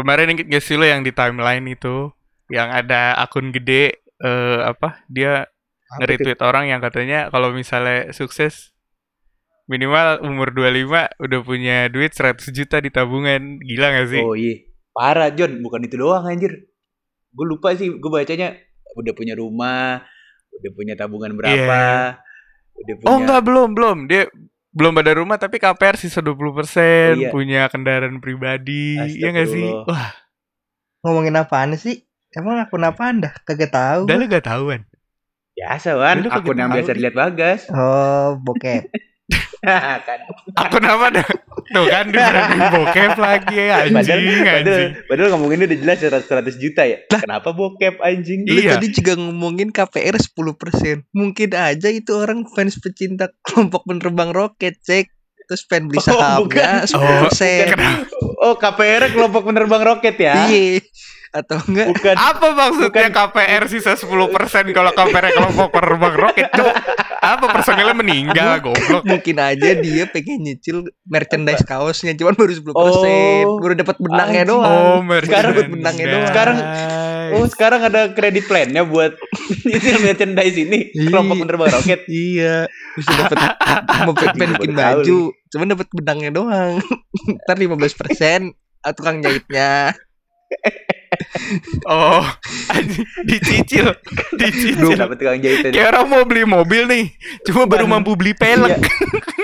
kemarin inget gak sih lo yang di timeline itu yang ada akun gede eh apa dia nge-retweet orang yang katanya kalau misalnya sukses minimal umur 25 udah punya duit 100 juta di tabungan. Gila gak sih? Oh iya. Parah John, bukan itu doang anjir. Gue lupa sih, gue bacanya udah punya rumah, udah punya tabungan berapa, udah punya Oh enggak belum belum dia belum ada rumah tapi KPR sisa 20% Iya. punya kendaraan pribadi ya nggak sih wah Ngomongin apaan sih? Emang akun apaan dah? Kagak tahu. udah lu gak tahuan biasa kan, akun yang biasa dilihat Bagas. Oh, bokep. kan. akun apa dah tuh kan di branding bokep lagi ya anjing Padahal, padahal, anjing padahal ngomonginnya udah jelas 100, 100 juta ya. Kenapa bokep anjing? Lu Iya. tadi juga ngomongin KPR 10%. Mungkin aja itu orang fans pecinta kelompok penerbang roket, cek. Terus pengen beli Oh, sahamnya bukan. 10%. Kenapa? Oh, KPR kelompok penerbang roket ya? Iya. Atau enggak Bukan. apa maksudnya Bukan. KPR sisa 10% kalau KPR kelompok penerbang roket tuh apa personilnya meninggal goblok mungkin aja dia pengen nyicil merchandise kaosnya cuman baru 10% Oh, baru dapat benangnya doang. oh Sekarang dapat benangnya doang. Sekarang- Oh, sekarang ada kredit plan-nya buat nyicil merchandise ini. Iya. Kelompok penerbang roket. Iya, bisa dapat mau pe- pengen bikin baju, cuman dapat benangnya doang. Ntar 15% ah, tukang jahitnya. Oh anjing dicicil dicicil Dapat tukang jahitan. kayak orang mau beli mobil nih cuma baru Bukan. mampu beli pelek Iya.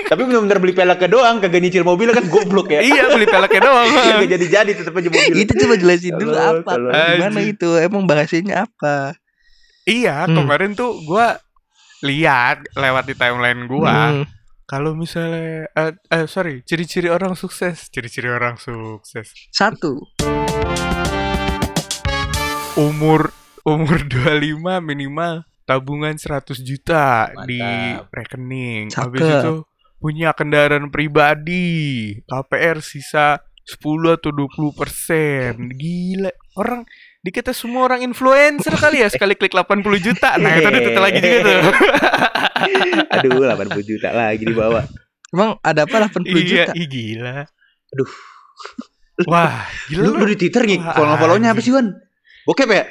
Tapi benar-benar beli peleknya doang, kagak nyicil mobil kan goblok ya. iya beli peleknya doang Kagak jadi-jadi tetap aja mobil. Itu coba jelasin dulu apa, gimana itu, emang bahasanya apa? Iya, Hmm. kemarin tuh gua lihat lewat di timeline gua Hmm. kalau misalnya eh, eh, sorry, ciri-ciri orang sukses, ciri-ciri orang sukses. Satu, Umur umur 25 minimal tabungan 100 juta di Mantap. rekening. Cakep. Habis itu punya kendaraan pribadi, KPR sisa 10 atau 20 persen. Gila, orang di kita semua orang influencer kali ya sekali klik 80 juta. Nah, itu itu lagi juga tuh. Aduh, 80 juta lagi dibawa. emang ada apa 80 iya, juta? ih gila. Aduh. Wah, gila Lu, lu. lu di Twitter nih, follow-follownya apa sih, Wan? Bokep ya?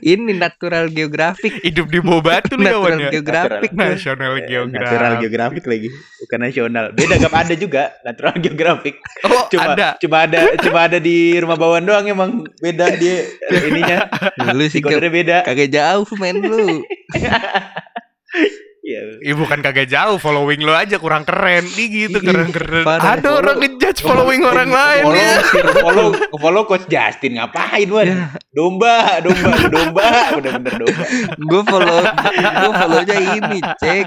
Ini natural geographic, Hidup di bawah batu lu kawan natural geographic. tuh. National Geographic. Natural geografik lagi, bukan nasional. Beda gak ada juga natural geografik. Oh, Cuma ada. cuma ada cuma ada di rumah bawaan doang emang beda dia ininya. Lu sih beda. kagak jauh main lu. Iya. Ih bukan kagak jauh, following lo aja kurang keren. Ih gitu keren-keren. Ada orang ngejudge following orang lain follow, ya. follow, follow coach Justin ngapain Wan? Ya. Domba, domba, domba, bener-bener domba. Gue follow, gue follownya ini, cek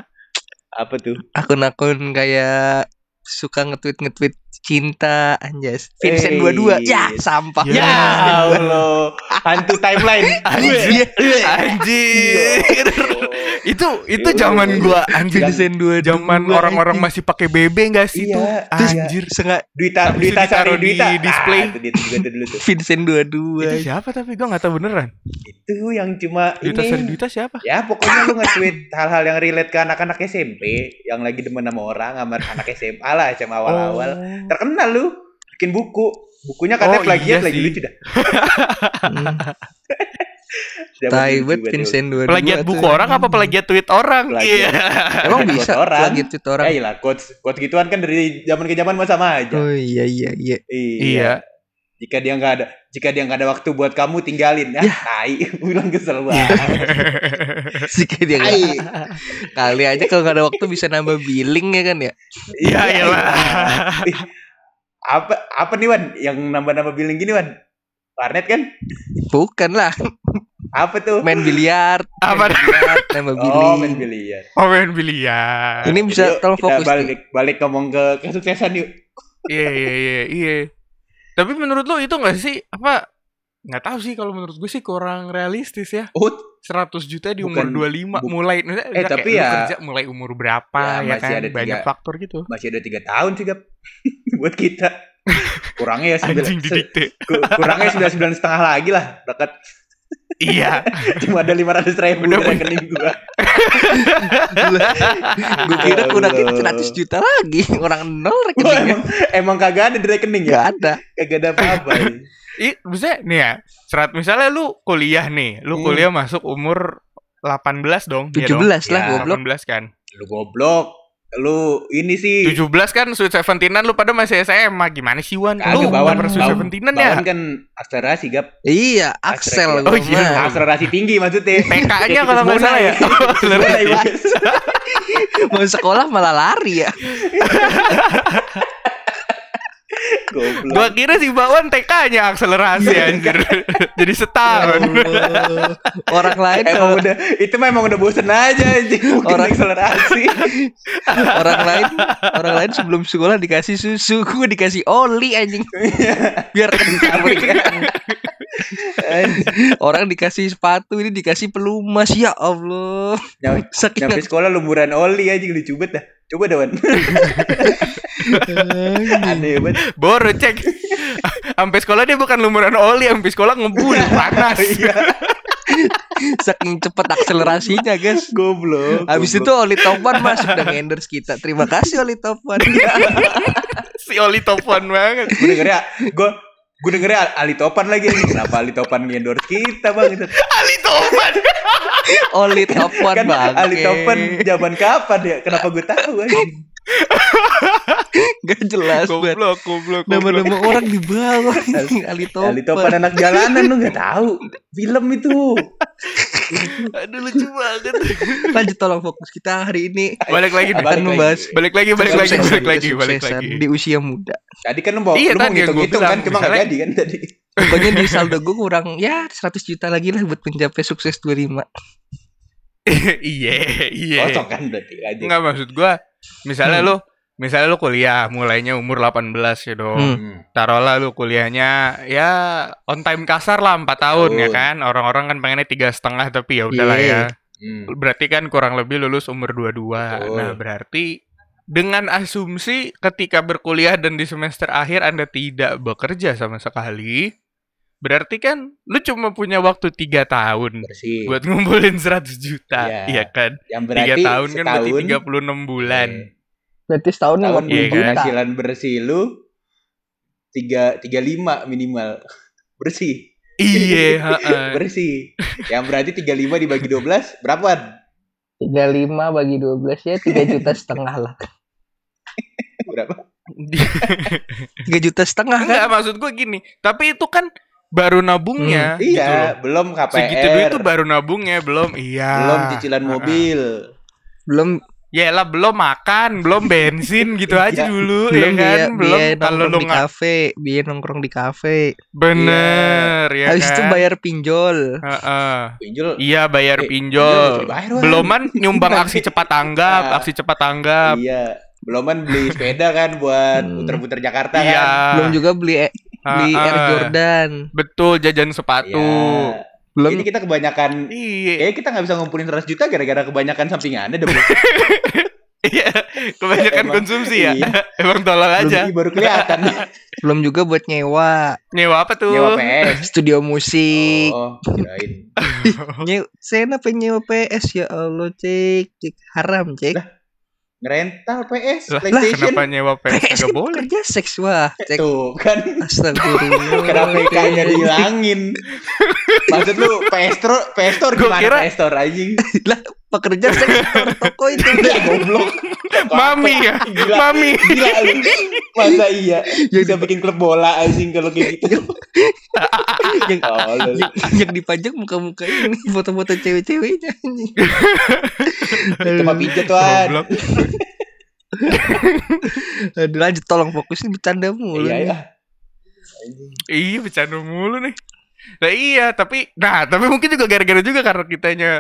Apa tuh? akun-akun kayak suka nge-tweet nge-tweet cinta anjas Vincent Eh, 22 ya sampah Ya. Ya Allah, hantu timeline. Anjir. Anjir. itu itu zaman gua anjir. Vincent 22 Zaman orang-orang masih pakai BB enggak sih itu? Anjir. sengaja Duita, Duita Sari Duita. di display. Vincent 22 Itu siapa tapi gua enggak tahu beneran. Itu yang cuma ini. Sari Duta siapa? Ya pokoknya lu nge-tweet hal-hal yang relate ke anak-anak SMP yang lagi demen sama orang sama anak SMA lah SMA awal-awal. Terkenal lu bikin buku. Bukunya katanya Oh, plagiat iya lagi lucu dah. Banget Vincent 22 Plagiat buku orang apa plagiat tweet orang? Iya. Emang bisa orang. plagiat tweet orang Ya iyalah quotes quotes gituan kan dari zaman ke zaman mah sama aja. Oh iya iya iya Iya. Jika dia nggak ada jika dia nggak ada waktu buat kamu tinggalin ya. Tai, bilang kesel banget. Jika dia nggak- kali aja kalau nggak ada waktu bisa nambah billing ya kan ya Iya, iyalah. Ih, apa apa nih Wan yang nambah-nambah billing gini Wan? Warnet kan? bukan lah Apa tuh? main biliar Apa? main biliar, nambah billing Oh, main biliar. Oh main biliar. Ini bisa Yuk, tolong kita fokus balik balik ngomong ke kesuksesan yuk. Iya iya iya iya. Tapi menurut lo itu nggak sih apa? Nggak tahu sih kalau menurut gue sih kurang realistis ya. Oh, 100 juta di umur 25 bu- mulai Eh, tapi ya- kerja mulai umur berapa Ya, ya, masih kan ada banyak tiga- faktor gitu. masih ada tiga tahun sih Gap. buat kita. Kurangnya ya sembilan. Kurangnya sembilan sembilan setengah lagi lah. Dekat. Iya. Cuma ada 500 ribu Udah di rekening gua. Gue kira Ya Allah. 100 juta lagi. Orang nol Wah, rekeningnya. emang, emang kagak ada di rekening ya? Gak ada. Kagak ada apa-apa. ya. Ih, bisa nih ya. Serat misalnya lu kuliah nih, lu Hmm. kuliah masuk umur 18 dong. iya 17 dong? lah Ya, goblok. 18 kan. Lu goblok. Lu ini sih 17 kan Sweet Seventeenan lu pada masih SMA. Gimana sih Wan? Kagak, Lu Bawan. nggak pernah Sweet Seventeenan ya? Kan akselerasi gap. Iya, gua Oh, iya. Akselerasi tinggi maksudnya. TK-nya kalau nggak salah ya. Mau sekolah malah lari ya. Goblok. Gua kira si Bawan TK-nya akselerasi anjir. Jadi setahun. Orang lain Emang kalau udah itu memang udah bosen aja anjing mungkin Orang- akselerasi. orang lain orang lain sebelum sekolah dikasih susu, gue dikasih oli anjing. Biar kencang kencang. Orang dikasih sepatu, ini dikasih pelumas. Ya Allah. Nyampe, Saking nyampe sekolah lumuran oli anjing lucu banget dah. Coba dah, Wan. Aneh banget. Baru cek. Sampai sekolah dia bukan lumuran oli, sampai sekolah ngebul panas. Iya, saking cepet akselerasinya, guys. goblok. Habis itu. Oli Topan masuk dan endorse kita. Terima kasih Oli Topan. si Oli topan banget. gue dengernya gue gue dengernya Ali Topan lagi. Kenapa Ali Topan ngendorse kita, Bang? Itu. Ali topan. Oli Topan Kan bang. Ali Topan zaman kapan ya? Kenapa gue tahu anjing? Gak jelas banget. Goblok, goblok. Nama-nama orang di bawah Ali Topan. Ali Topan anak jalanan lu nggak tahu. Film itu. Aduh lucu banget. Lanjut tolong fokus kita hari ini Balik lagi akan lagi. membahas Balik lagi, balik lagi, balik lagi, balik lagi. di usia muda. Tadi kan lu mau Iya, lu mau ngitung-ngitung kan cuma nggak misalnya- jadi kan tadi. Pokoknya di saldo gue kurang ya 100 juta lagi lah buat mencapai sukses 25. Iya, iya. Kosong kan berarti aja. Enggak maksud gua, misalnya Hmm. lu misalnya lu kuliah mulainya umur 18 ya dong. Hmm. Taruhlah lu kuliahnya ya on time kasar lah 4 tahun ya Tahun. kan. Orang-orang kan pengennya tiga setengah tapi ya udahlah Iya. ya. Hmm. Berarti kan kurang lebih lulus umur 22. Betul. Nah, berarti dengan asumsi ketika berkuliah dan di semester akhir Anda tidak bekerja sama sekali, berarti kan lu cuma punya waktu tiga tahun Bersih. buat ngumpulin 100 juta, Iya. iya kan? Yang Tiga berarti tahun kan berarti setahun, 36 bulan. eh, Berarti setahun tahun 50 Iya juta. penghasilan bersih lu tiga tiga lima minimal bersih Iya, heeh. bersih yang berarti 35 dibagi 12 berapa 35 bagi 12 ya 3 juta setengah lah. berapa 3 juta setengah kan? Enggak, maksud gue gini. Tapi itu kan baru nabungnya. gitu loh. iya belum KPR Segitu duit itu baru nabungnya, belum. Iya. belum cicilan mobil Belum Ya lah belum makan, belum bensin gitu aja Iya. dulu belum ya kan. biaya, belum biaya kalau nongkrong lu di kafe, biaya nongkrong di kafe. bener ya Habis itu kan. bayar pinjol. Heeh. pinjol Iya bayar Eh, pinjol. pinjol Wan. Beloman nyumbang aksi cepat tanggap, aksi cepat tanggap. iya beloman beli sepeda kan buat Hmm. puter-puter Jakarta Iya. kan Belum juga beli beli Ah, Air. Jordan. Betul jajan sepatu. Iya. Belum Ini kita kebanyakan Iya. Kayaknya kita nggak bisa ngumpulin 100 juta gara-gara kebanyakan sampingannya deh. Iya. Kebanyakan Emang- konsumsi ya. iya. Emang tolol aja. Belum- baru kelihatan. belum juga buat nyewa Nyewa apa tuh? Nyewa PS. studio musik. Oh, kirain. Saya kenapa nyewa PS ya Allah cek cek haram cek. Ngerental PS, Lah, PlayStation. Kenapa nyewa PS PS nggak kan boleh? kerja seks wah cek. Tuh kan Astagfirullah. kenapa PK-nya dihilangin? Maksud lu Store Gua gimana kira- PS Store anjing? lah pekerja seks store toko itu. Goblok. Mami ya, Gila. mami. Gila lu. Masa iya bisa bikin klub bola anjing kalau kayak gitu. yang, Oh, lu. yang, yang dipajang muka-muka ini foto-foto cewek-ceweknya anjing. Cuma pijet tuan. Goblok. Aduh, lanjut tolong fokus ini bercanda mulu. Iya nih. ya. Iya bercanda mulu nih. Nah iya tapi nah tapi mungkin juga gara-gara juga karena kitanya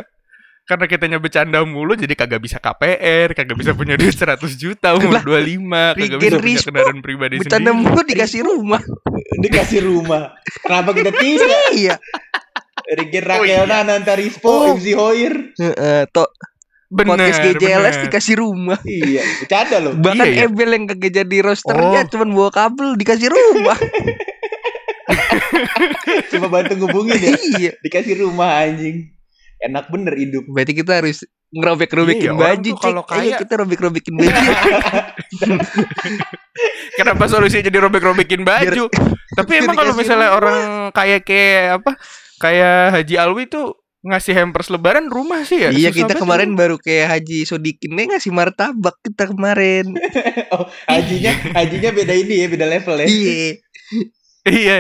karena kitanya bercanda mulu jadi kagak bisa KPR, kagak bisa punya duit 100 juta umur Lah, 25, kagak bisa punya Rispo kendaraan pribadi Bercanda sendiri. mulu dikasih rumah. Dikasih rumah. Kenapa kita tidak? iya. Rigen Oh, iya. Rakelna, Nanta Rispo, Oh. MC Hoyer. Heeh, to Bener, podcast GJLS bener. dikasih rumah. Iya, bercanda loh. Bahkan Iya, iya. Ebel yang kagak jadi rosternya Oh. cuman bawa kabel dikasih rumah. Cuma bantu ngubungin ya. iya. Dikasih rumah anjing. Enak bener hidup. Berarti kita harus ngerobek-robekin Iya, baju, tuh kalau Cek. Ayo kaya- kita robek-robekin baju. Kenapa solusinya jadi robek-robekin baju? Tapi emang kalau misalnya rumah. orang kayak kayak apa? Kayak Haji Alwi tuh ngasih hampers lebaran rumah sih ya. iya, Susah kita kemarin baru kayak Haji Sodikin nih ngasih martabak kita kemarin. Oh, hajinya hajinya beda ini ya, beda level ya. iya. Iya.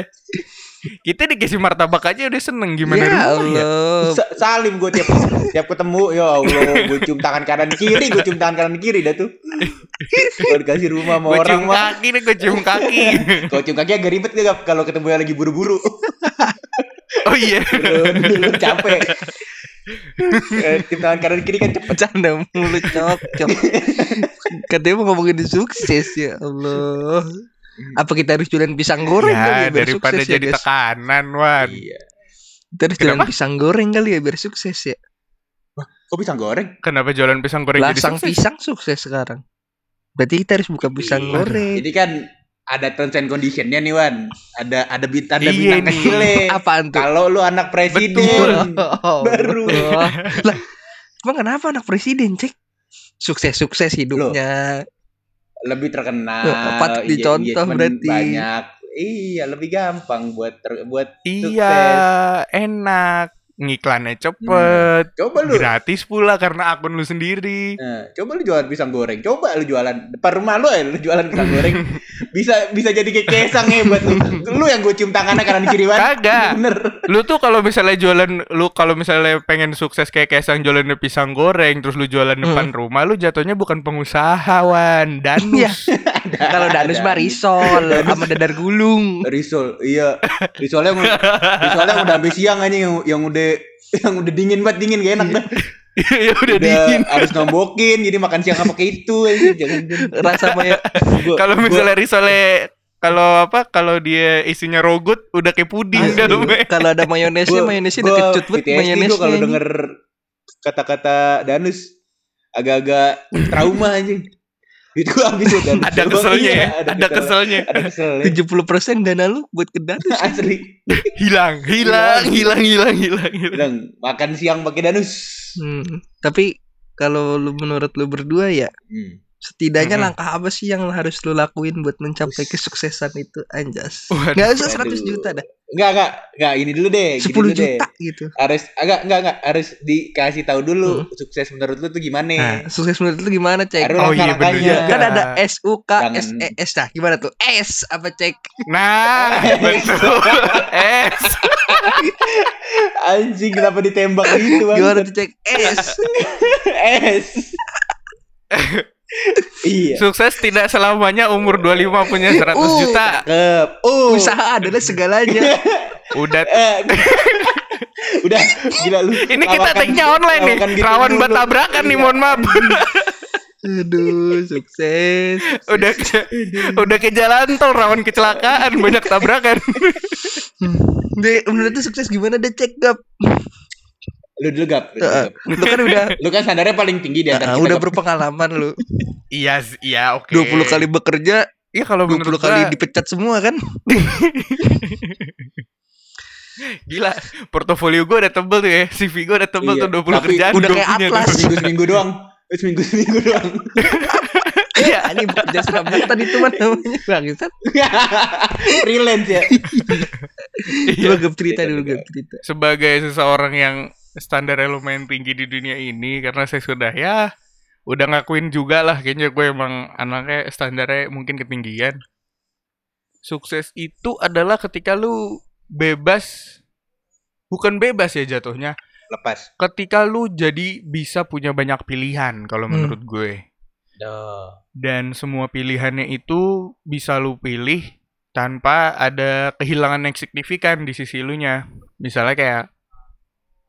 Kita dikasih martabak aja udah seneng gimana ya rumah ya? Allah. Sa- Salim gue tiap tiap ketemu ya Allah gue cium tangan kanan kiri gue cium tangan kanan kiri dah tuh kalau dikasih rumah sama Gue orang cium mah kaki nih, gue cium kaki. kalau cium kaki agak ribet gak kalau ketemu yang lagi buru-buru oh iya. dulu capek Eh, cium tangan kanan kiri kan cepet Bercanda mulu cok cok. Katanya mau ngomongin sukses ya Allah. Apa kita harus jualan pisang goreng Ya kali ya biar daripada sukses ya jadi guys? tekanan, Wan. iya Kita harus jualan pisang goreng kali ya biar sukses ya. kok pisang goreng Kenapa jualan pisang goreng jadi Lasang sukses? pisang sukses sekarang. Berarti kita harus buka pisang Iya. goreng. ini kan ada terms and conditionnya nih Wan ada ada bintang ada Iya bintang Apaan tuh? kalau lu anak presiden Oh, Baru. betul. lah, emang kenapa anak presiden cek? Sukses-sukses hidupnya. Lebih terkenal patut iya, dicontoh berarti. banyak iya lebih gampang buat ter- buat Iya, enak. Ngiklannya cepet. coba lu Gratis pula karena akun lu sendiri. Nah, coba lu jualan pisang goreng. Coba lu jualan depan rumah lu ya, lu jualan pisang goreng. Bisa bisa jadi kayak kesang hebat lu. Lu yang gue cium tangannya kanan kiri banget. Kagak. Bener. Lu tuh kalau misalnya jualan lu kalau misalnya pengen sukses kayak Kaisang jualan pisang goreng terus lu jualan depan rumah lu jatuhnya bukan pengusaha wan Iya. danus. Kalau Danus mah risol sama dadar gulung. Risol, iya. Risolnya risolnya udah habis siang aja yang, yang udah yang udah dingin banget dingin gak enak dah. ya udah Udah dingin. harus nombokin jadi makan siang apa kayak itu aja. Jangan Rasa gua- Kalau gua- misalnya risolnya kalau apa kalau dia isinya rogut udah kayak puding dalamnya. kalau ada mayonesnya mayonesnya udah kecut banget mayonesnya. kalau denger kata-kata Danus agak-agak trauma anjing. Itu gua habis udah. Ada keselnya iya, ya, ada kesel- keselnya. Ada kesel. 70% dana lu buat ke Danus. Asli. Hilang, hilang, hilang, hilang, hilang, hilang. Makan siang pakai Danus. Hmm. Tapi kalau lu menurut lu berdua ya Hmm. Setidaknya Mm-mm. langkah apa sih yang harus lu lakuin buat mencapai kesuksesan itu anjas nggak usah Waduh. 100 juta dah Enggak, enggak, enggak ini dulu deh. 10 dulu deh. juta gitu Harus agak enggak enggak harus dikasih tahu dulu sukses menurut lu tuh gimana. nah sukses menurut lu gimana cek Harus Oh iya, langkah-langkahnya. juga. kan ada S U K Jangan. S E S nah gimana tuh S apa cek Nah, betul. Es. Anjing kenapa ditembak gitu gimana tuh cek S S. iya. Sukses tidak selamanya umur 25 punya 100 Uh. juta. Cakep. Uh. usaha adalah segalanya Udah Eh, udah gila lu. ini kita take-nya online nih. gitu Rawan buat tabrakan nih, mohon maaf. aduh sukses udah ke, udah ke jalan tol rawan kecelakaan, banyak tabrakan. Hmm. Deh, menurut lu sukses gimana deh cek gap Lu dulu gap. Lu, dulu, Heeh. Gap. lu kan udah Lu kan standarnya paling tinggi di antara Ah, kita. udah Gap. berpengalaman lu iya, iya, oke. 20 kali bekerja Iya kalau 20 menurut kali gua, dipecat semua kan gila, portofolio gue udah tebel tuh ya. CV gue udah tebel Iya, tuh 20 tapi kerjaan. udah gua kayak atlas. Seminggu seminggu doang. Eh, Seminggu seminggu doang. Iya. ini bekerja serabutan itu mah namanya bangsat Freelance ya. Iya. Coba gap cerita dulu gap cerita sebagai seseorang yang standar lumayan tinggi di dunia ini karena saya sudah ya udah ngakuin juga lah kayaknya gue emang anaknya standarnya mungkin ketinggian sukses itu adalah ketika lu bebas bukan bebas ya jatuhnya Lepas. ketika lu jadi bisa punya banyak pilihan kalau Hmm. menurut gue dan semua pilihannya itu bisa lu pilih tanpa ada kehilangan yang signifikan di sisi lu nya. Misalnya kayak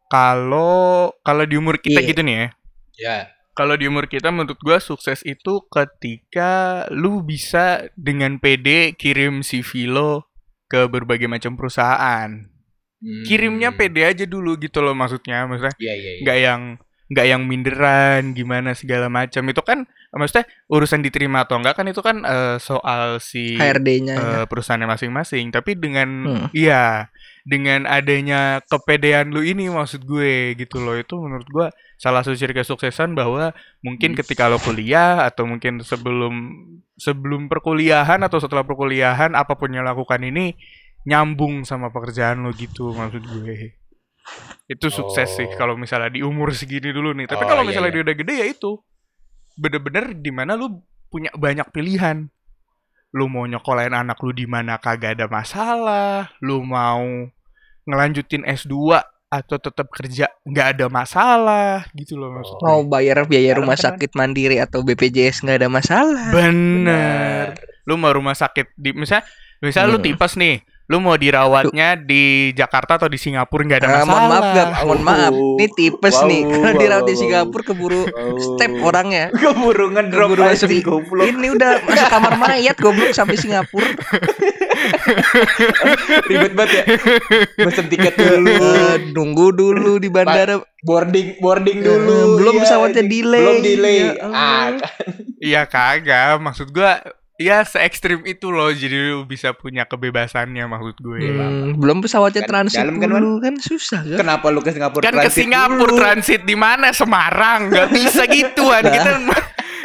kalau kalau di umur kita Iya. gitu nih ya. Ya. Kalau di umur kita menurut gua sukses itu ketika lu bisa dengan PD kirim CV lo ke berbagai macam perusahaan. Hmm. Kirimnya PD aja dulu gitu loh maksudnya. Maksudnya Iya iya iya. nggak yang nggak yang minderan gimana segala macam. Itu kan maksudnya urusan diterima atau enggak kan itu kan eh, soal si HRD-nya ya. eh, perusahaannya masing-masing. Tapi dengan Hmm. iya dengan adanya kepedean lu ini maksud gue gitu loh. Itu menurut gue salah satu ciri kesuksesan bahwa mungkin ketika lo kuliah atau mungkin sebelum sebelum perkuliahan atau setelah perkuliahan apa pun yang lakukan ini nyambung sama pekerjaan lo gitu maksud gue itu sukses sih Oh. kalau misalnya di umur segini dulu nih. Tapi Oh, kalau iya, misalnya iya. dia udah gede ya itu. Bener-bener di mana lu punya banyak pilihan. Lu mau nyokolain anak lu di mana kagak ada masalah. Lu mau ngelanjutin S2 atau tetap kerja nggak ada masalah. Gitu loh maksudnya. Mau bayar biaya Sekarang rumah kan- sakit mandiri atau BPJS nggak ada masalah. bener. Lu mau rumah sakit di misalnya misalnya lu Hmm. tipes nih lu mau dirawatnya di Jakarta atau di Singapura nggak ada Ah, masalah mohon maaf gak, mohon maaf. Nih tipes Wow, nih. Kalau wow, dirawat di wow, Singapura keburu Oh. step orangnya. Keburu ngedrop Keburu masuk goblok. Ini udah masuk kamar mayat goblok sampai Singapura. Ribet banget ya. Mesen tiket dulu. Eh, nunggu dulu di bandara. boarding boarding Eh, dulu. belum Iya, pesawatnya anjing. delay. Belum delay. Ya ah, Allah. Iya kagak, maksud gua ya se ekstrim itu loh jadi lu bisa punya kebebasannya maksud gue. Hmm, belum pesawatnya Kan transit dalam kan, dulu kan susah kan. kenapa lu ke Singapura Kan ke transit Singapura dulu? transit di mana? Semarang, nggak bisa gituan. Kita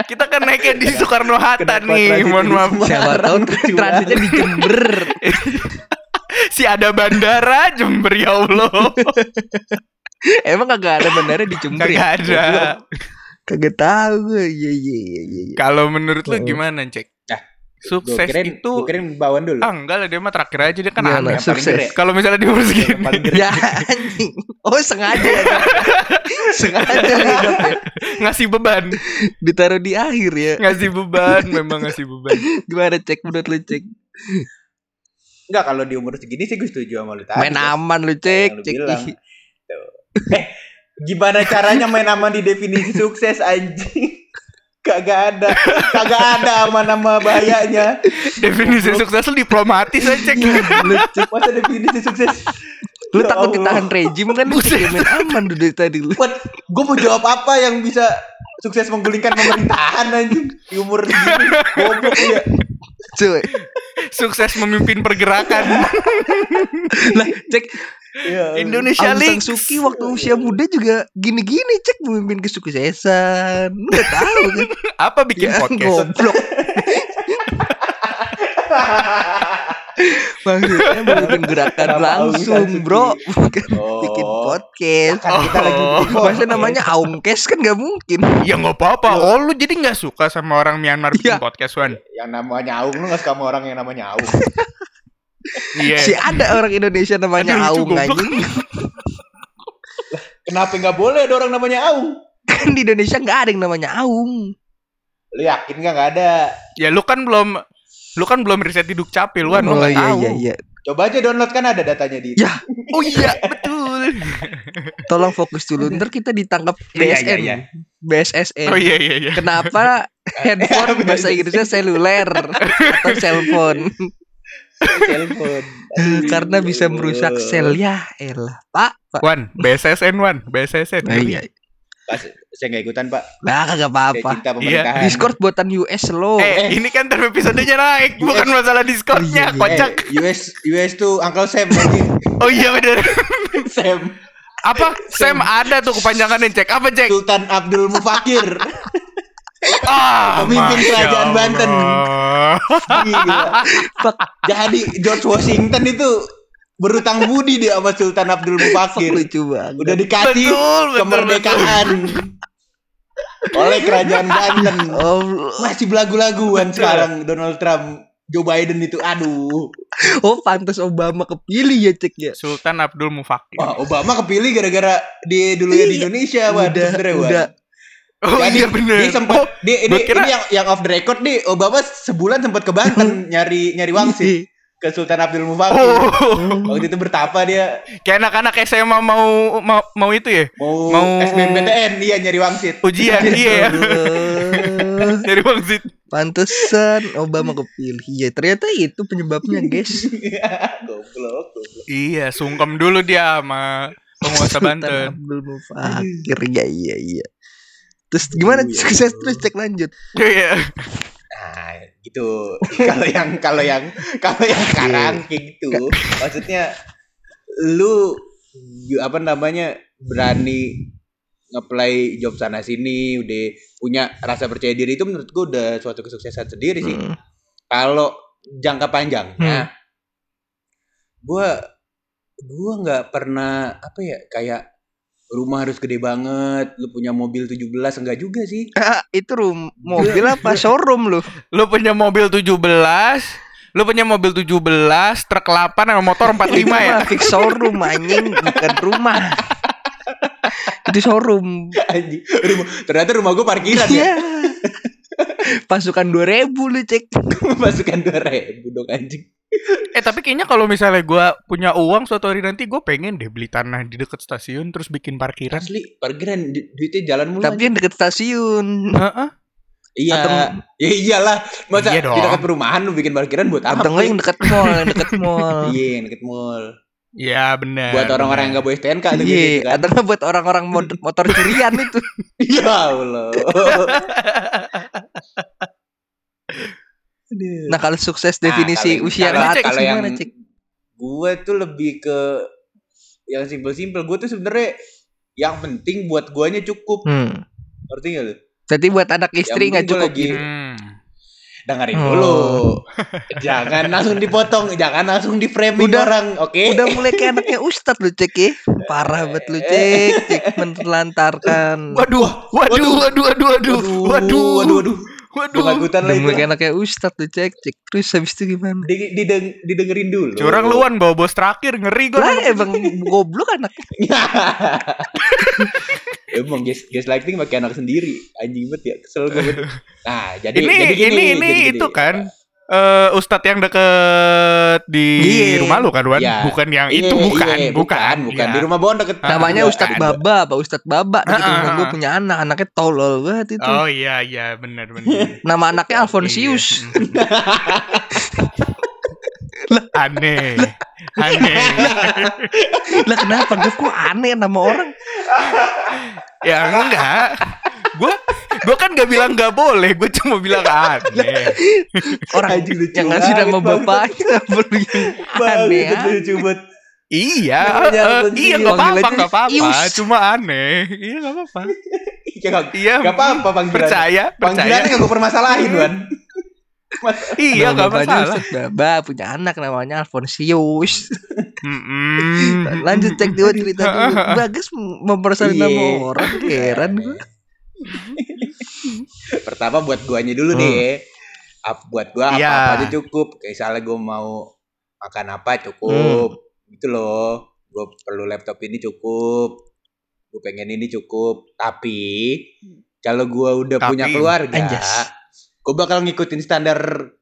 kita kan naiknya di Soekarno Hatta nih, transit mohon maaf. Siapa tahu transitnya di Jember. Si ada bandara Jember ya Allah. Emang kagak ada bandara di Jember Kagak ya? ada. Kagak tahu gue. Iya iya iya iya. Kalau menurut lu gimana, Cek? Sukses Gua kirain, itu gua kirain bawaan dulu. ah enggak lah dia mah terakhir aja dia kan Gimana? aneh. Sukses. Kalau misalnya di umur segini. Ya anjing. Oh sengaja ya. Ya? sengaja ya. ngasih beban, Ditaruh di akhir ya. ngasih beban, memang ngasih beban. Gimana cek menurut lu cek? Enggak kalau di umur segini sih gue setuju sama lu tadi. Main aman lu cek. lu Cek. Eh, gimana caranya main aman di definisi sukses anjing? Kagak ada, kagak ada aman nama bahayanya. Definisi sukses lu diplomatis aja, Cek. Lu cek. Masa definisi sukses? Lu Ya takut Allah. ditahan rejim kan lu main aman dulu dari tadi lu. Gue mau jawab apa yang bisa sukses menggulingkan pemerintahan anjing di umur segini? Goblok ya. Cuy. Sukses memimpin pergerakan. Lah cek Ya, Indonesia Aung San Kyi waktu usia muda juga gini-gini cek memimpin kesuksesan. Lu gak tahu kan? Apa bikin Ya, podcast? Goblok. Maksudnya memimpin gerakan Kenapa langsung, bro. Bukan Oh. bikin podcast. Kan kita lagi Oh. bikin Masa podcast. namanya Aungkes kan gak mungkin. Ya nggak apa-apa. Oh lu jadi nggak suka sama orang Myanmar bikin Iya. podcast Wan? Yang namanya Aung lu gak suka sama orang yang namanya Aung. Iya. Si ada orang Indonesia namanya Aduh, Aung anjing. Kenapa nggak boleh ada orang namanya Aung? Kan di Indonesia nggak ada yang namanya Aung. Lu yakin gak nggak ada? Ya lu kan belum lu kan belum riset di Dukcapil Wan, lu oh nggak iya tahu. iya iya. Coba aja download kan ada datanya di. Ya. Oh iya, betul. Tolong fokus dulu. Ntar kita ditangkap Iya, iya, BSN. iya. BSSN. Oh iya iya iya. Kenapa handphone bahasa Inggrisnya seluler atau cellphone? telepon. Karena bisa merusak sel ya elah. Pak, Pak. Wan, BSSN Wan, BSSN. Nah, iya. Pas, saya nggak ikutan pak. Nah, kagak Saya apa-apa. cinta pemerintahan. Discord buatan US lo. Eh, ini kan term episodenya naik, bukan masalah Discordnya, Oh, iya, iya. kocak. Eh, US US tuh Uncle Sam. Oh iya bener. Sam Apa? Sam ada tuh kepanjangannya cek. Apa cek? Sultan Abdul Mufakir. Ah, Pemimpin Masya kerajaan Banten. Gila. Jadi George Washington itu berutang budi dia sama Sultan Abdul Fuck Mufakir. lucu banget. Udah dikasih Betul, betul, kemerdekaan oleh kerajaan Banten. Oh, Masih belagu-laguan sekarang Donald Trump. Joe Biden itu aduh. oh pantas Obama kepilih ya cek ya. Sultan Abdul Mufakir. Wah, Obama kepilih gara-gara di dulu ya di Iya. Indonesia, Wan. Udah, Sebenernya, Wan. udah. Oh Jadi, iya bener. Dia sempat Oh, dia, ini, kira- ini yang yang off the record nih Obama sebulan sempat ke Banten nyari nyari wangsit ke Sultan Abdul Mufakir. oh. Waktu itu bertapa dia Kayak anak-anak SMA mau mau mau itu ya? mau, Mau- SBMPTN dia nyari wangsit. Ujian, iya. Eh, Dari wangsit. Pantesan Obama kepilih. Iya, ternyata itu penyebabnya, guys. goblok, goblok. Iya, sungkem dulu dia sama penguasa Sultan Banten. Abdul Mufakir ya iya iya terus gimana Iya, sukses iya. terus cek lanjut Iya. Nah, gitu. kalau yang kalau yang kalau yang sekarang kayak gitu, maksudnya lu apa namanya berani ngeplay job sana sini, udah punya rasa percaya diri itu menurut gua udah suatu kesuksesan sendiri sih. Hmm. Kalau jangka panjangnya, gua gua nggak pernah apa ya kayak rumah harus gede banget, lu punya mobil 17 enggak juga sih. Ah, itu rum mobil apa showroom lu Lu punya mobil 17, lu punya mobil 17, truk 8 sama motor 45 Itu ya. fix showroom anjing bukan rumah itu showroom Anjing, rumah, ternyata rumah gua parkiran ya. iya pasukan 2000 lu cek Masukan 2000 dong anjing. Eh tapi kayaknya kalau misalnya gua punya uang suatu hari nanti gue pengen deh beli tanah di dekat stasiun terus bikin parkiran. Asli, parkiran du- duitnya jalan mulu. tapi yang deket stasiun Heeh. iya. atau- Ya iyalah. Masa Iya di dekat perumahan lu bikin parkiran buat apa? atau yang deket mall yang deket mall Iya, yang deket mall. Iya benar. buat orang-orang yang nggak bawa STNK tuh Iya, gitu kan. atau buat orang-orang motor curian itu. Ya Allah. Nah, kalau sukses Nah, definisi kalau- usia kalau- ke atas kalau yang gue tuh lebih ke yang simpel-simpel. Gue tuh sebenarnya yang penting buat guanya cukup. Hmm. Ngerti gak lu? Jadi buat anak istri nggak cukup lagi-. Hmm. Dengerin Oh. dulu. jangan langsung dipotong, jangan langsung di framing Udah- orang, oke? Udah mulai kayak anaknya Ustad lu, Cek ya. Parah banget lu, Cek. Cek menelantarkan. Waduh, waduh, waduh, waduh, waduh, waduh, waduh, waduh. waduh. Kebagutan lah Udah itu. mulai kayak Ustad lu, Cek. Cek. Terus habis itu gimana? Di- dideng- didengerin dulu. Curang luan bawa bos terakhir ngeri gue. Lah emang goblok anaknya. Emang guys, guys lighting pakai anak sendiri. Anjing banget ya, kesel gue. banget. Nah, jadi Ini jadi gini, ini ini gini. itu kan eh Ustadz yang deket di Iya. rumah lu kan Wan? Iya. Bukan yang Iya, itu bukan, iya, bukan, bukan. Iya. Di rumah Bon deket. Namanya Bukan. Ustadz Baba, Pak Ustadz Baba. Di Ah, rumah ah, gue ah. punya anak, anaknya tolol banget itu. Oh iya iya benar benar. Nama anaknya Alfonsius. Iya. Aneh. Aneh. lah kenapa? Gue kok aneh nama orang? ya enggak. Gua gua kan gak bilang gak boleh, gue cuma bilang aneh. Orang lucu yang ngasih nama bapaknya aneh Banget, ya? lucu banget. Iya, eh, iya nggak apa-apa, nggak apa-apa, cuma aneh. Iya nggak apa-apa. Ya, gak, Iya. gak apa-apa. Percaya, percaya. Panggilannya gak gue permasalahin, Wan. Iya bapaknya masalah. Baba punya anak namanya Alfonsius. Lanjut cek dia cerita dulu. Bagus mempersalahin Iya. nama orang heran gue. Pertama buat guanya dulu Hmm. deh. Ap- buat gua Iya. apa-apa aja cukup. Kayak misalnya gua mau makan apa cukup. Hmm. Gitu loh. Gua perlu laptop ini cukup. Gue pengen ini cukup. Tapi kalau gua udah Tapi, punya keluarga, anjas. Gue bakal ngikutin standar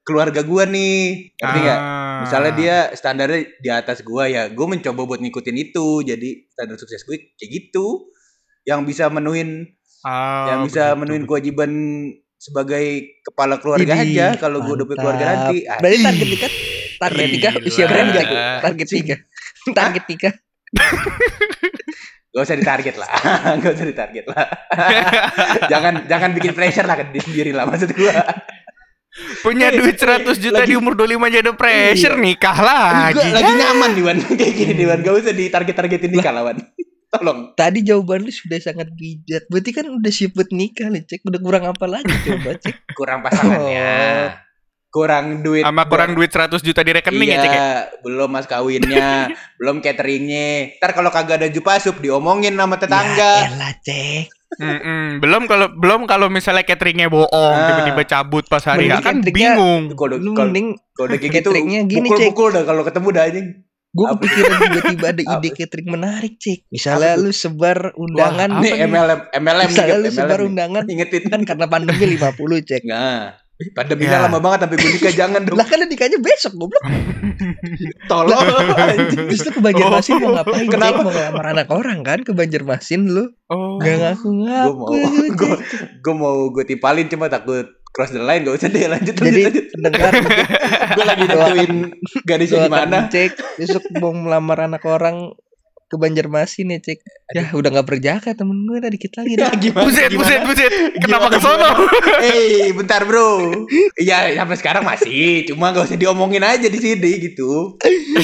keluarga gua nih. Ngerti nggak? Ah. Misalnya dia standarnya di atas gua ya, gue mencoba buat ngikutin itu. Jadi standar sukses gue kayak gitu. Yang bisa menuhin Ah, yang bisa begitu, menuhin begitu. kewajiban sebagai kepala keluarga Idih, aja kalau gue udah punya keluarga nanti. Ah, Berarti target nikah target nikah usia berapa? Target nikah. Target nikah. Gak usah ditarget lah, gak usah ditarget lah. jangan jangan bikin pressure lah ke diri sendiri lah maksud gue. Punya duit 100 juta Lagi- di umur 25 aja ada pressure Iya. nikah lagi. lagi nyaman nih Wan, kayak gini nih Wan, gak usah ditarget-targetin nikah lah Wan. Tolong. Tadi jawaban lu sudah sangat bijak. Berarti kan udah siap buat nikah nih, Cek. Udah kurang apa lagi coba, Cek? Kurang pasangannya. Kurang duit. Sama kurang duit 100 juta di rekening iya, ya cek ya. belum mas kawinnya, belum cateringnya. Ntar kalau kagak ada jupasup diomongin sama Ya tetangga. elah, Cek. Mm-mm. Belum kalau belum kalau misalnya cateringnya bohong Ah. tiba-tiba cabut pas hari Mending H kan bingung. Kalau Lu mending kalau gitu, cateringnya gini, Cek. pukul-pukul dah kalau ketemu dah anjing. Gue kepikiran tiba-tiba ada ide catering menarik, Cek. Misalnya Apa lu sebar undangan Apa Nih nih? MLM, MLM Misalnya nih, lu MLM sebar nih. undangan Ingetin kan karena pandemi 50, Cek. Nah, pandeminya Ya. lama banget sampai gue nikah jangan dong. Lah kan nikahnya besok goblok. Tolong. anjing. Terus ke Banjarmasin mau ngapain? Kenapa? Mau ngelamar anak orang kan ke Banjarmasin lu? Oh. Gak ngaku-ngaku. Gue mau, gue, mau gue tipalin cuma takut cross the line gak usah deh lanjut lanjut Jadi lanjut. pendengar Gue lagi nentuin gadisnya di mana. cek besok mau melamar anak orang ke Banjarmasin ya cek ya udah nggak berjaka temen gue dah dikit lagi dah gimana Buset, gimana? buset, buset. Kenapa ke sono? Eh, bentar bro. Iya, sampai sekarang masih. Cuma gak usah diomongin aja di sini gitu.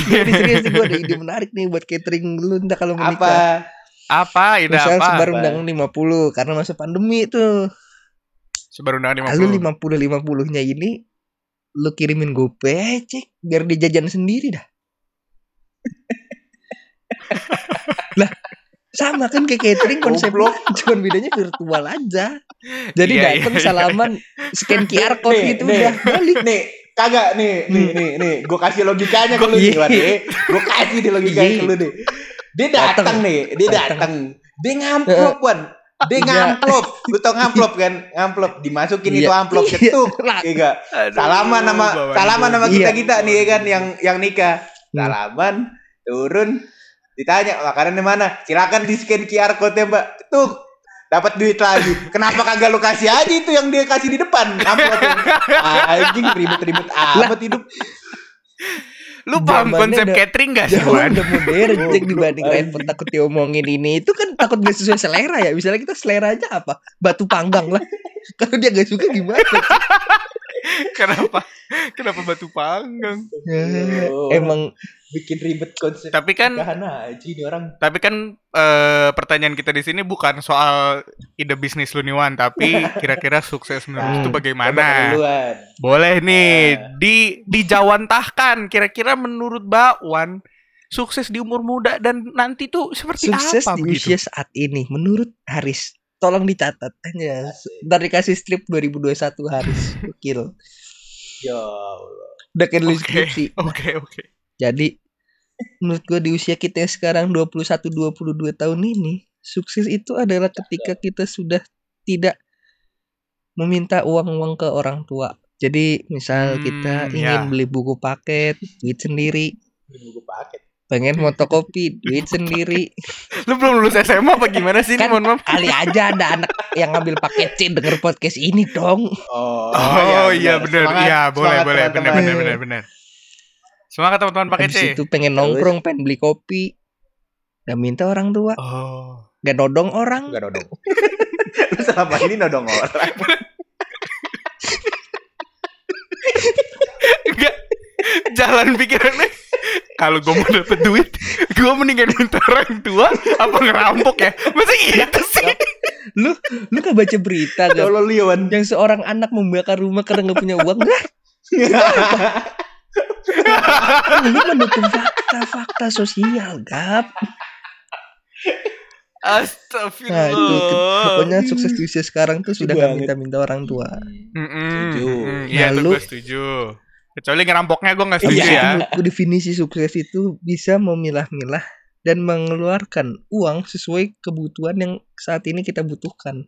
Jadi serius nih gue ada ide menarik nih buat catering lu entah kalau menikah Apa? Apa? Ini Misal apa? sebar Apa? undangan 50 karena masa pandemi tuh Sebar undangan Lalu 50. 50 50-nya ini lu kirimin GoPay cek biar dia jajan sendiri dah. Lah sama kan kayak catering konsepnya cuman bedanya virtual aja. Jadi Iya, datang iya, iya. salaman scan QR code Nih, gitu nih. udah balik. Nih, kagak nih, nih, nih, nih. Gue kasih logikanya ke lu nih, Iya. Gue kasih di logikanya Iya. ke lu nih. Dia datang nih, dia Datang. Dia ngamplop, Wan. Dia Iya. ngamplop. Lu tau ngamplop kan? Ngamplop. Dimasukin itu Iya. amplop Iya. ketuk. Iya Salaman sama bawaan salaman sama gua. kita Iya. kita nih ya kan yang yang nikah. Hmm. Salaman turun ditanya makanan di mana? Silakan di scan QR code ya Mbak. Tuh dapat duit lagi. Kenapa kagak lu kasih aja itu yang dia kasih di depan? Anjing ribet-ribet amat hidup. Lu paham konsep udah- catering gak sih, Wan? udah modern cek Oh, dibanding anjing. repot takut diomongin ini itu kan takut gak sesuai selera ya misalnya kita selera aja apa batu panggang lah kalau dia gak suka gimana Kenapa? Kenapa batu panggang? Ya, Oh, emang bikin ribet konsep Tapi kan aja ini orang. Tapi kan eh, pertanyaan kita di sini bukan soal ide bisnis lu nih Wan, tapi kira-kira sukses menurut Hmm. itu bagaimana? Boleh nih Nah. di dijawantahkan kira-kira menurut Mbak Wan sukses di umur muda dan nanti tuh seperti sukses apa di begitu? usia saat ini menurut Haris tolong dicatat aja ntar dikasih strip 2021 Haris gokil Ya Allah. udah kayak nulis Oke. skripsi Oke, oke. jadi menurut gue di usia kita yang sekarang 21 22 tahun ini sukses itu adalah ketika kita sudah tidak meminta uang-uang ke orang tua jadi misal kita Hmm, ingin ya. beli buku paket duit sendiri Nunggu paket. Pengen fotokopi duit sendiri Lu belum lulus SMA apa gimana sih? Kan- Ini mohon maaf. kali aja ada anak yang ngambil paket C denger podcast ini dong Oh, Oh, iya benar. Semangat, Iya, boleh boleh benar benar benar benar. Semangat teman-teman pakai C. Itu pengen nongkrong pengen beli kopi Gak minta orang tua Oh. Gak nodong orang Enggak nodong. Lu selama ini nodong orang. Jalan pikirannya kalau gue mau dapet duit, gue mendingan minta orang tua apa ngerampok ya? Masa gitu sih? Lu lu gak baca berita Ya gak? Allah Liwan. Yang seorang anak membakar rumah karena gak punya uang Lah lu mendukung fakta-fakta sosial Gap Astagfirullah. Nah itu pokoknya sukses di usia sekarang tuh sudah gak minta-minta orang tua Setuju. mm, Iya, tuh Lalu- gue setuju. Kecuali ngerampoknya gue gak setuju Iya. ya. Definisi sukses itu bisa memilah-milah dan mengeluarkan uang sesuai kebutuhan yang saat ini kita butuhkan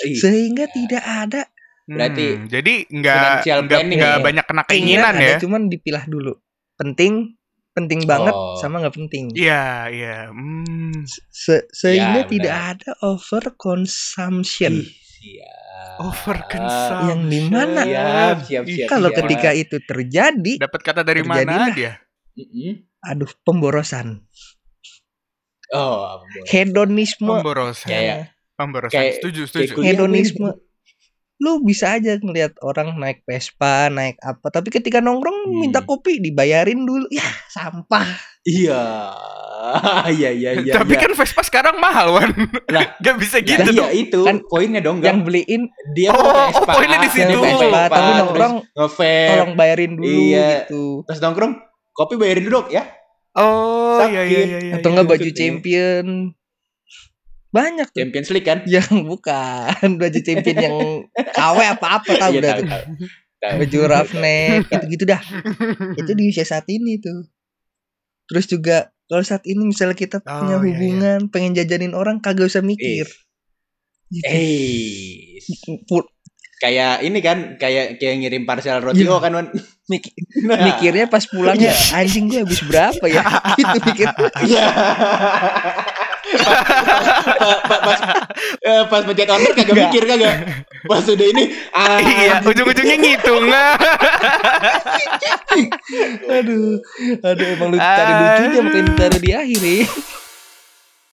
Ih, sehingga tidak ada Berarti Hmm, jadi nggak nggak ya. banyak kena keinginan keinginan ada ya. cuman dipilah dulu penting penting banget Oh. sama nggak penting Iya, iya. Hmm. Se- Ya, sehingga benar. tidak ada over consumption siap. Over consumption. Yang di mana? Siap, siap, siap. kalau siap. ketika itu terjadi Dapat kata dari mana dia? Aduh pemborosan Oh, ampun. hedonisme Pemborosan. Kayak- Pemborosan. kayak- setuju, kayak setuju. kuliah hedonisme lu bisa aja ngelihat orang naik Vespa naik apa tapi ketika nongkrong Hmm. minta kopi dibayarin dulu ya sampah Iya. Iya, iya, iya. Tapi iya. kan Vespa sekarang mahal, Wan. Lah. Gak bisa gitu iya dong. itu Kan poinnya dong yang beliin Dia Oh, mau oh, Vespa, poinnya di situ. Vespa, tapi nongkrong tolong bayarin dulu Iya. gitu Terus nongkrong kopi bayarin dulu dong ya. Oh, iya iya iya. iya, atau iya. enggak baju maksudnya. champion banyak tuh Champions League kan? yang bukan baju champion yang KW apa-apa tahu Iya, dah tahu, tuh. tahu. Tahu. baju roughneck gitu-gitu dah itu di usia saat ini tuh terus juga kalau saat ini misalnya kita Oh, punya iya, hubungan pengen jajanin orang kagak usah mikir. Gitu. Eh, Pul- kayak ini kan, kayak kayak ngirim parcel roti. Iya. oh kan Wan. mik- Nah, mikirnya pas pulang ya anjing gue habis berapa ya? Itu mikir Iya. Pa- pa- pas eh, pas pencet order kagak Enggak. mikir kagak. Pas udah ini ah, iya, ujung-ujungnya ngitung. Aduh, aduh emang lu cari lucunya makanya ditaruh di akhir ya.